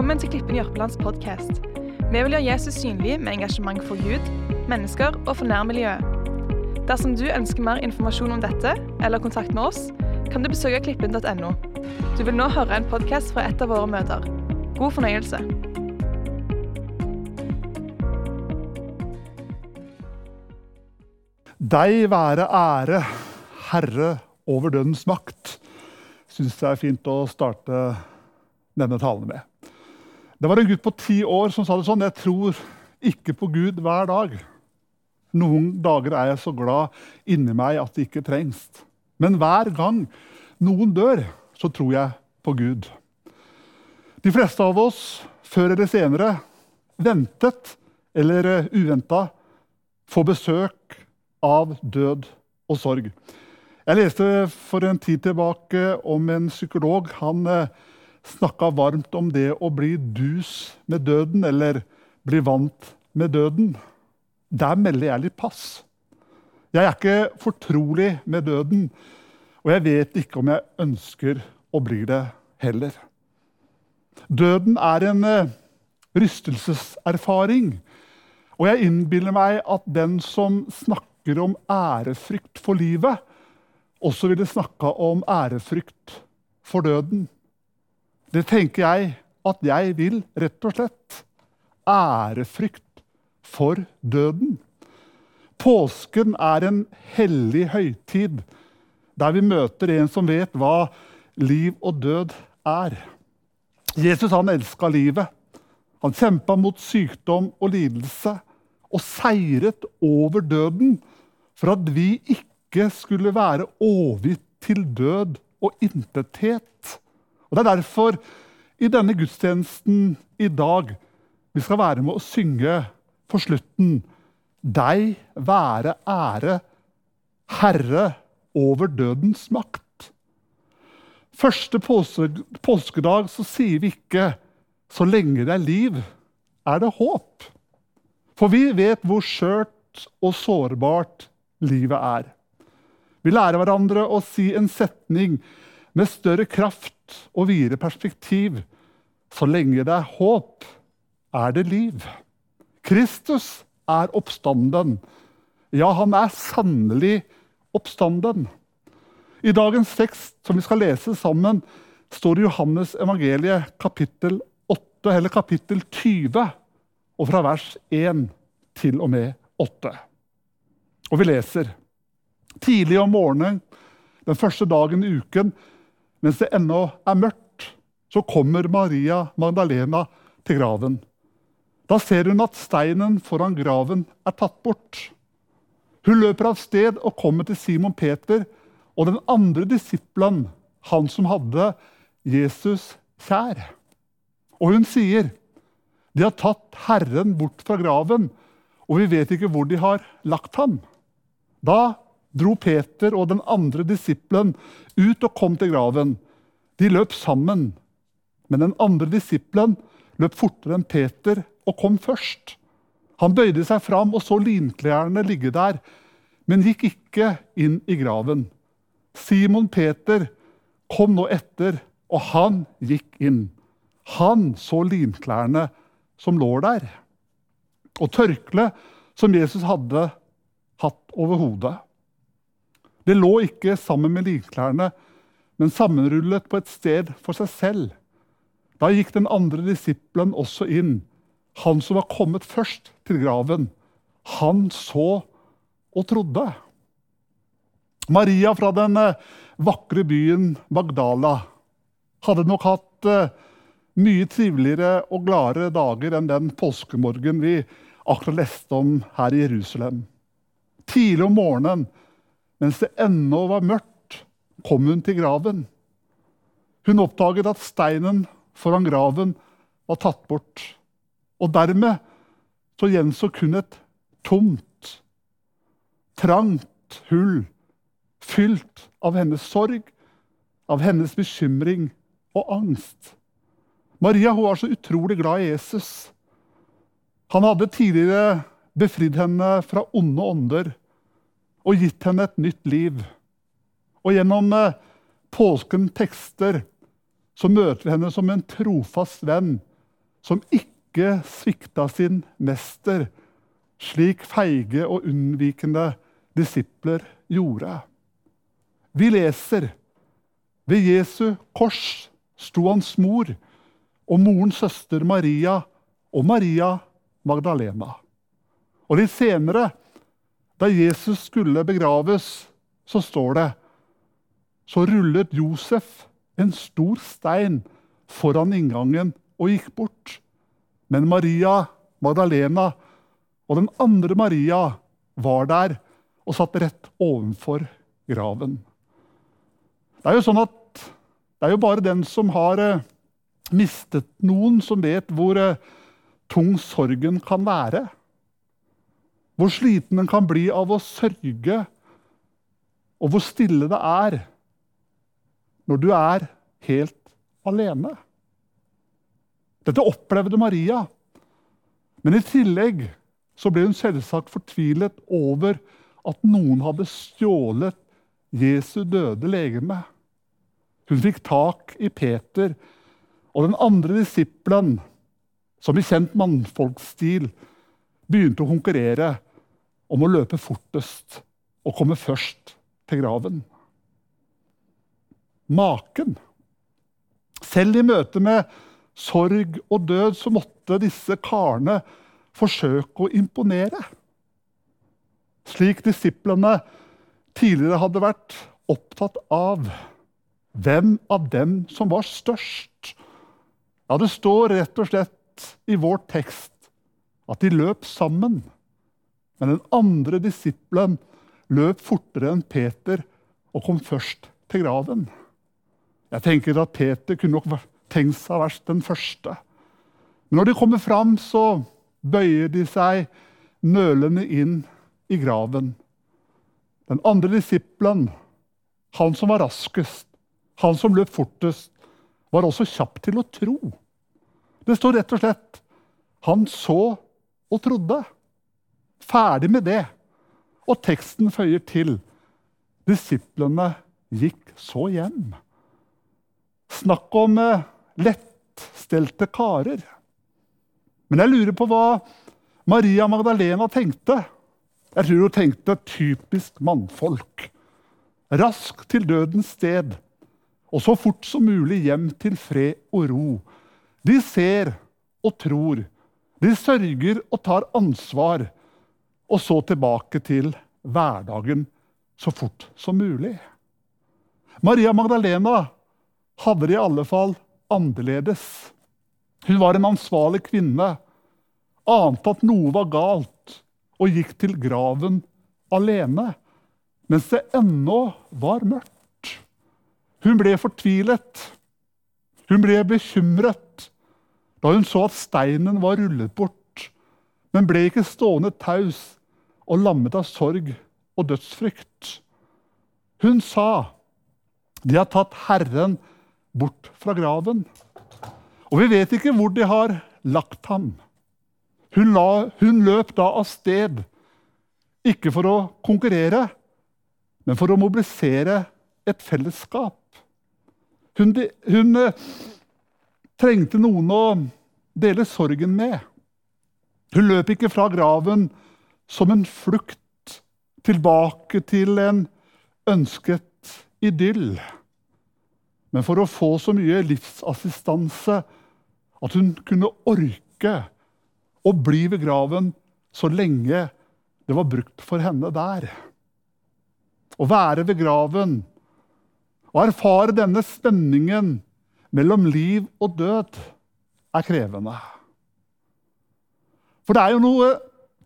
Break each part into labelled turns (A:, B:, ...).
A: Velkommen til Klippen Jørpelands podkast. Vi vil gjøre Jesus synlig med engasjement for Gud, mennesker og for nærmiljøet. Dersom du ønsker mer informasjon om dette, eller kontakt med oss, kan du besøke klippen.no. Du vil nå høre en podkast fra et av våre møter. God fornøyelse.
B: Deg være ære, Herre over dødens makt, syns jeg er fint å starte denne talen med. Det var en gutt på ti år som sa det sånn Jeg tror ikke på Gud hver dag. Noen dager er jeg så glad inni meg at det ikke trengs. Men hver gang noen dør, så tror jeg på Gud. De fleste av oss, før eller senere, ventet eller uventa, får besøk av død og sorg. Jeg leste for en tid tilbake om en psykolog. Han eh, snakka varmt om det å bli dus med døden, eller bli vant med døden. Der melder jeg litt pass. Jeg er ikke fortrolig med døden, og jeg vet ikke om jeg ønsker å bli det heller. Døden er en eh, rystelseserfaring, og jeg innbiller meg at den som snakker om ærefrykt for livet, også ville snakka om ærefrykt for døden. Det tenker jeg at jeg vil, rett og slett. Ærefrykt for døden. Påsken er en hellig høytid der vi møter en som vet hva liv og død er. Jesus han elska livet. Han kjempa mot sykdom og lidelse og seiret over døden for at vi ikke skulle være overgitt til død og intethet. Og Det er derfor i denne gudstjenesten i dag vi skal være med å synge for slutten Deg være ære, Herre over dødens makt. Første påskedag så sier vi ikke 'så lenge det er liv, er det håp'. For vi vet hvor skjørt og sårbart livet er. Vi lærer hverandre å si en setning med større kraft og videre perspektiv. Så lenge det er håp, er det liv. Kristus er oppstanden. Ja, han er sannelig oppstanden. I dagens tekst, som vi skal lese sammen, står det Johannes evangeliet kapittel 8, eller kapittel 20, og fra vers 1 til og med 8. Og vi leser. Tidlig om morgenen den første dagen i uken mens det ennå er mørkt, så kommer Maria Magdalena til graven. Da ser hun at steinen foran graven er tatt bort. Hun løper av sted og kommer til Simon Peter og den andre disippelen, han som hadde Jesus kjær. Og hun sier, 'De har tatt Herren bort fra graven, og vi vet ikke hvor de har lagt ham.' Da dro Peter og den andre disippelen ut og kom til graven. De løp sammen, men den andre disippelen løp fortere enn Peter og kom først. Han bøyde seg fram og så linklærne ligge der, men gikk ikke inn i graven. Simon Peter kom nå etter, og han gikk inn. Han så linklærne som lå der, og tørkleet som Jesus hadde hatt over hodet. Det lå ikke sammen med likklærne, men sammenrullet på et sted for seg selv. Da gikk den andre disippelen også inn, han som var kommet først til graven. Han så og trodde. Maria fra den eh, vakre byen Magdala hadde nok hatt eh, mye triveligere og gladere dager enn den påskemorgen vi akkurat leste om her i Jerusalem. Tidlig om morgenen mens det ennå var mørkt, kom hun til graven. Hun oppdaget at steinen foran graven var tatt bort. Og dermed så gjenså kun et tomt, trangt hull fylt av hennes sorg, av hennes bekymring og angst. Maria hun var så utrolig glad i Jesus. Han hadde tidligere befridd henne fra onde ånder og gitt henne et nytt liv. Og gjennom eh, påskens tekster så møter vi henne som en trofast venn som ikke svikta sin mester, slik feige og unnvikende disipler gjorde. Vi leser ved Jesu kors sto hans mor og morens søster Maria og Maria Magdalena. Og litt senere, da Jesus skulle begraves, så står det Så rullet Josef en stor stein foran inngangen og gikk bort. Men Maria Magdalena og den andre Maria var der og satt rett ovenfor graven. Det er jo sånn at det er jo bare den som har eh, mistet noen, som vet hvor eh, tung sorgen kan være. Hvor sliten en kan bli av å sørge, og hvor stille det er når du er helt alene. Dette opplevde Maria. Men i tillegg så ble hun selvsagt fortvilet over at noen hadde stjålet Jesu døde legeme. Hun fikk tak i Peter og den andre disippelen, som i kjent mannfolkstil begynte å konkurrere om å løpe fortest og komme først til graven. Maken. Selv i møte med sorg og død så måtte disse karene forsøke å imponere. Slik disiplene tidligere hadde vært opptatt av hvem av dem som var størst. Ja, det står rett og slett i vår tekst at de løp sammen. Men den andre disippelen løp fortere enn Peter og kom først til graven. Jeg tenker at Peter kunne nok tenkt seg å være den første. Men når de kommer fram, så bøyer de seg nølende inn i graven. Den andre disippelen, han som var raskest, han som løp fortest, var også kjapp til å tro. Det står rett og slett han så og trodde. Ferdig med det. Og teksten føyer til disiplene gikk så hjem. Snakk om eh, lettstelte karer. Men jeg lurer på hva Maria Magdalena tenkte. Jeg tror hun tenkte typisk mannfolk. Rask til dødens sted, og så fort som mulig hjem til fred og ro. De ser og tror. De sørger og tar ansvar. Og så tilbake til hverdagen så fort som mulig. Maria Magdalena hadde det i alle fall annerledes. Hun var en ansvarlig kvinne, ante at noe var galt, og gikk til graven alene, mens det ennå var mørkt. Hun ble fortvilet. Hun ble bekymret da hun så at steinen var rullet bort, men ble ikke stående taus og lammet av sorg og dødsfrykt. Hun sa, 'De har tatt Herren bort fra graven.' Og vi vet ikke hvor de har lagt ham. Hun, la, hun løp da av sted, ikke for å konkurrere, men for å mobilisere et fellesskap. Hun, hun eh, trengte noen å dele sorgen med. Hun løp ikke fra graven som en flukt tilbake til en ønsket idyll, men for å få så mye livsassistanse at hun kunne orke å bli ved graven så lenge det var brukt for henne der. Å være ved graven og erfare denne spenningen mellom liv og død er krevende. For det er jo noe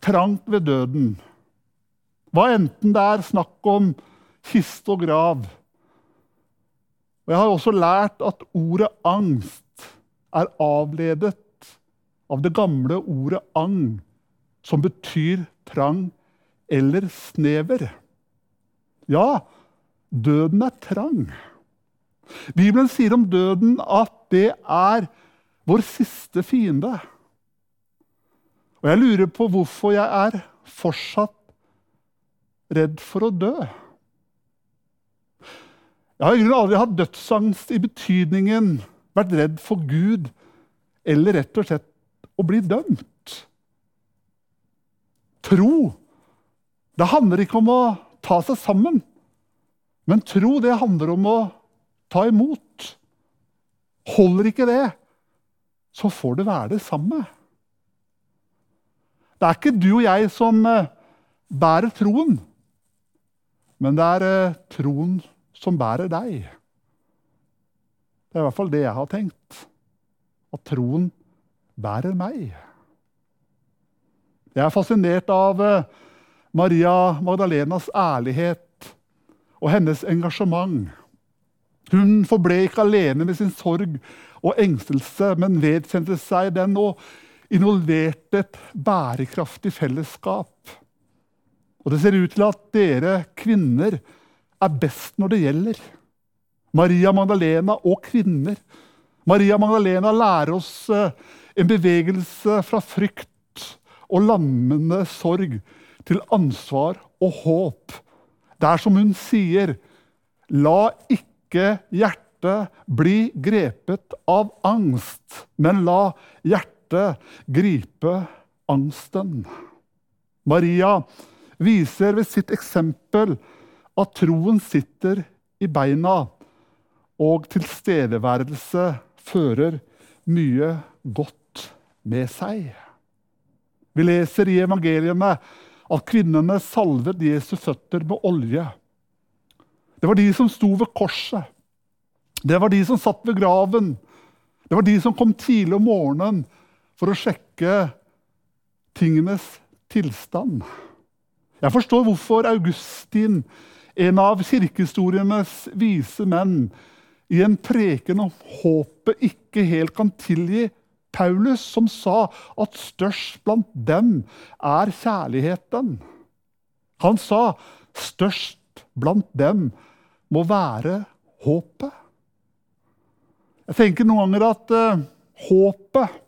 B: trangt ved døden. Hva enten det er snakk om kiste og grav. Og Jeg har også lært at ordet angst er avledet av det gamle ordet ang, som betyr trang eller snever. Ja, døden er trang. Bibelen sier om døden at det er vår siste fiende. Og jeg lurer på hvorfor jeg er fortsatt redd for å dø. Jeg har i grunnen aldri hatt dødsangst i betydningen vært redd for Gud eller rett og slett å bli dømt. Tro det handler ikke om å ta seg sammen, men tro det handler om å ta imot. Holder ikke det, så får det være det samme. Det er ikke du og jeg som eh, bærer troen, men det er eh, troen som bærer deg. Det er i hvert fall det jeg har tenkt. At troen bærer meg. Jeg er fascinert av eh, Maria Magdalenas ærlighet og hennes engasjement. Hun forble ikke alene med sin sorg og engstelse, men vedkjente seg den og involverte et bærekraftig fellesskap. Og det ser ut til at dere kvinner er best når det gjelder. Maria Magdalena og kvinner. Maria Magdalena lærer oss eh, en bevegelse fra frykt og lammende sorg til ansvar og håp. Det er som hun sier, la ikke hjertet bli grepet av angst, men la hjertet gripe angsten. Maria viser ved sitt eksempel at troen sitter i beina, og tilstedeværelse fører mye godt med seg. Vi leser i evangeliene at kvinnene salvet Jesu føtter med olje. Det var de som sto ved korset. Det var de som satt ved graven. Det var de som kom tidlig om morgenen for å sjekke tingenes tilstand. Jeg forstår hvorfor Augustin, en av kirkehistorienes vise menn, i en preken om håpet ikke helt kan tilgi Paulus, som sa at størst blant dem er kjærligheten. Han sa størst blant dem må være håpet. Jeg tenker noen ganger at uh, håpet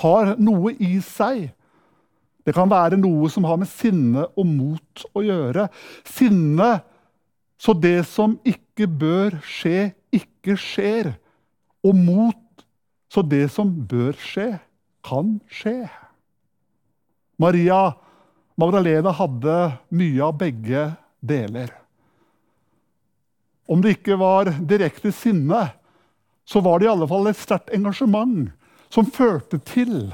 B: har noe i seg. Det kan være noe som har med sinne og mot å gjøre. Sinne så det som ikke bør skje, ikke skjer. Og mot så det som bør skje, kan skje. Maria Magdalena hadde mye av begge deler. Om det ikke var direkte sinne, så var det i alle fall et sterkt engasjement som førte til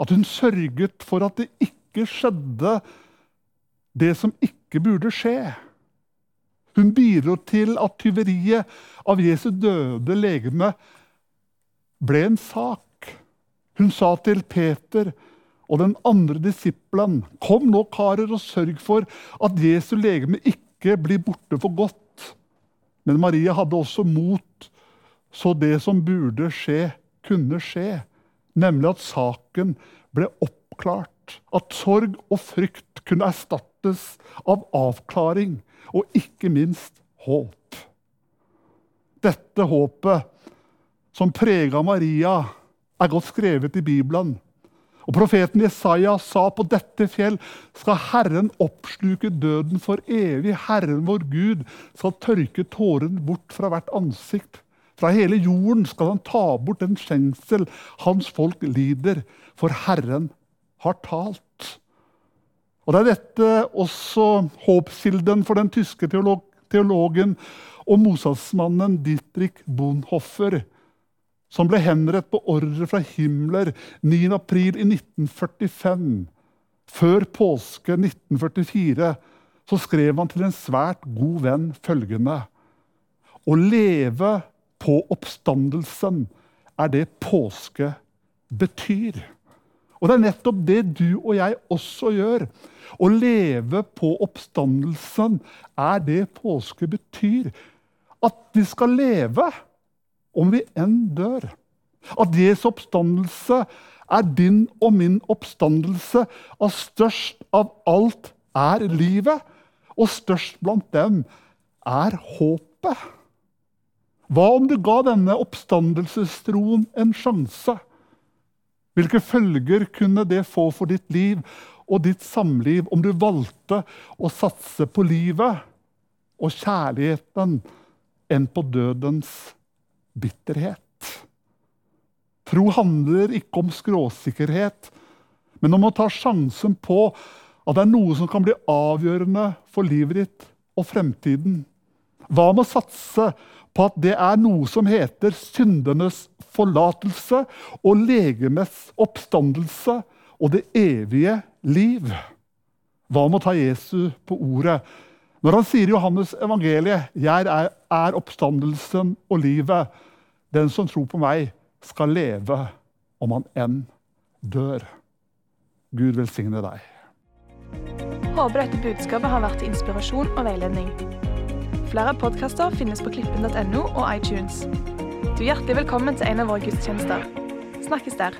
B: at hun sørget for at det ikke skjedde det som ikke burde skje. Hun bidro til at tyveriet av Jesu døde legeme ble en sak. Hun sa til Peter og den andre disippelen, kom nå, karer, og sørg for at Jesu legeme ikke blir borte for godt. Men Maria hadde også mot, så det som burde skje, kunne skje. Nemlig at saken ble oppklart. At sorg og frykt kunne erstattes av avklaring, og ikke minst håp. Dette håpet som prega Maria, er godt skrevet i Bibelen. Og Profeten Jesaja sa på dette fjell skal Herren oppsluke døden for evig. Herren vår Gud skal tørke tåren bort fra hvert ansikt. Fra hele jorden skal han ta bort den skjengsel hans folk lider, for Herren har talt. Og Det er dette også håpskilden for den tyske teolog, teologen og motsatsmannen Dietrich Bonhoffer som ble henrett på ordre fra Himmler 9.4 i 1945. Før påske 1944 så skrev han til en svært god venn følgende Å leve på oppstandelsen er det påske betyr. Og det er nettopp det du og jeg også gjør. Å leve på oppstandelsen er det påske betyr. At vi skal leve om vi enn dør. At Jesu oppstandelse er din og min oppstandelse. At størst av alt er livet, og størst blant dem er håpet. Hva om du ga denne oppstandelsestroen en sjanse? Hvilke følger kunne det få for ditt liv og ditt samliv om du valgte å satse på livet og kjærligheten enn på dødens bitterhet. Tro handler ikke om skråsikkerhet, men om å ta sjansen på at det er noe som kan bli avgjørende for livet ditt og fremtiden. Hva med å satse på at det er noe som heter syndenes forlatelse og legemes oppstandelse og det evige liv? Hva med å ta Jesu på ordet? Når han sier i Johannes evangeliet 'Jeg er, oppstandelsen og livet', den som tror på meg, skal leve om han enn dør. Gud velsigne deg.
A: Håper dette budskapet har vært inspirasjon og veiledning. Flere podkaster finnes på klippen.no og iTunes. Du er hjertelig velkommen til en av våre gudstjenester. Snakkes der.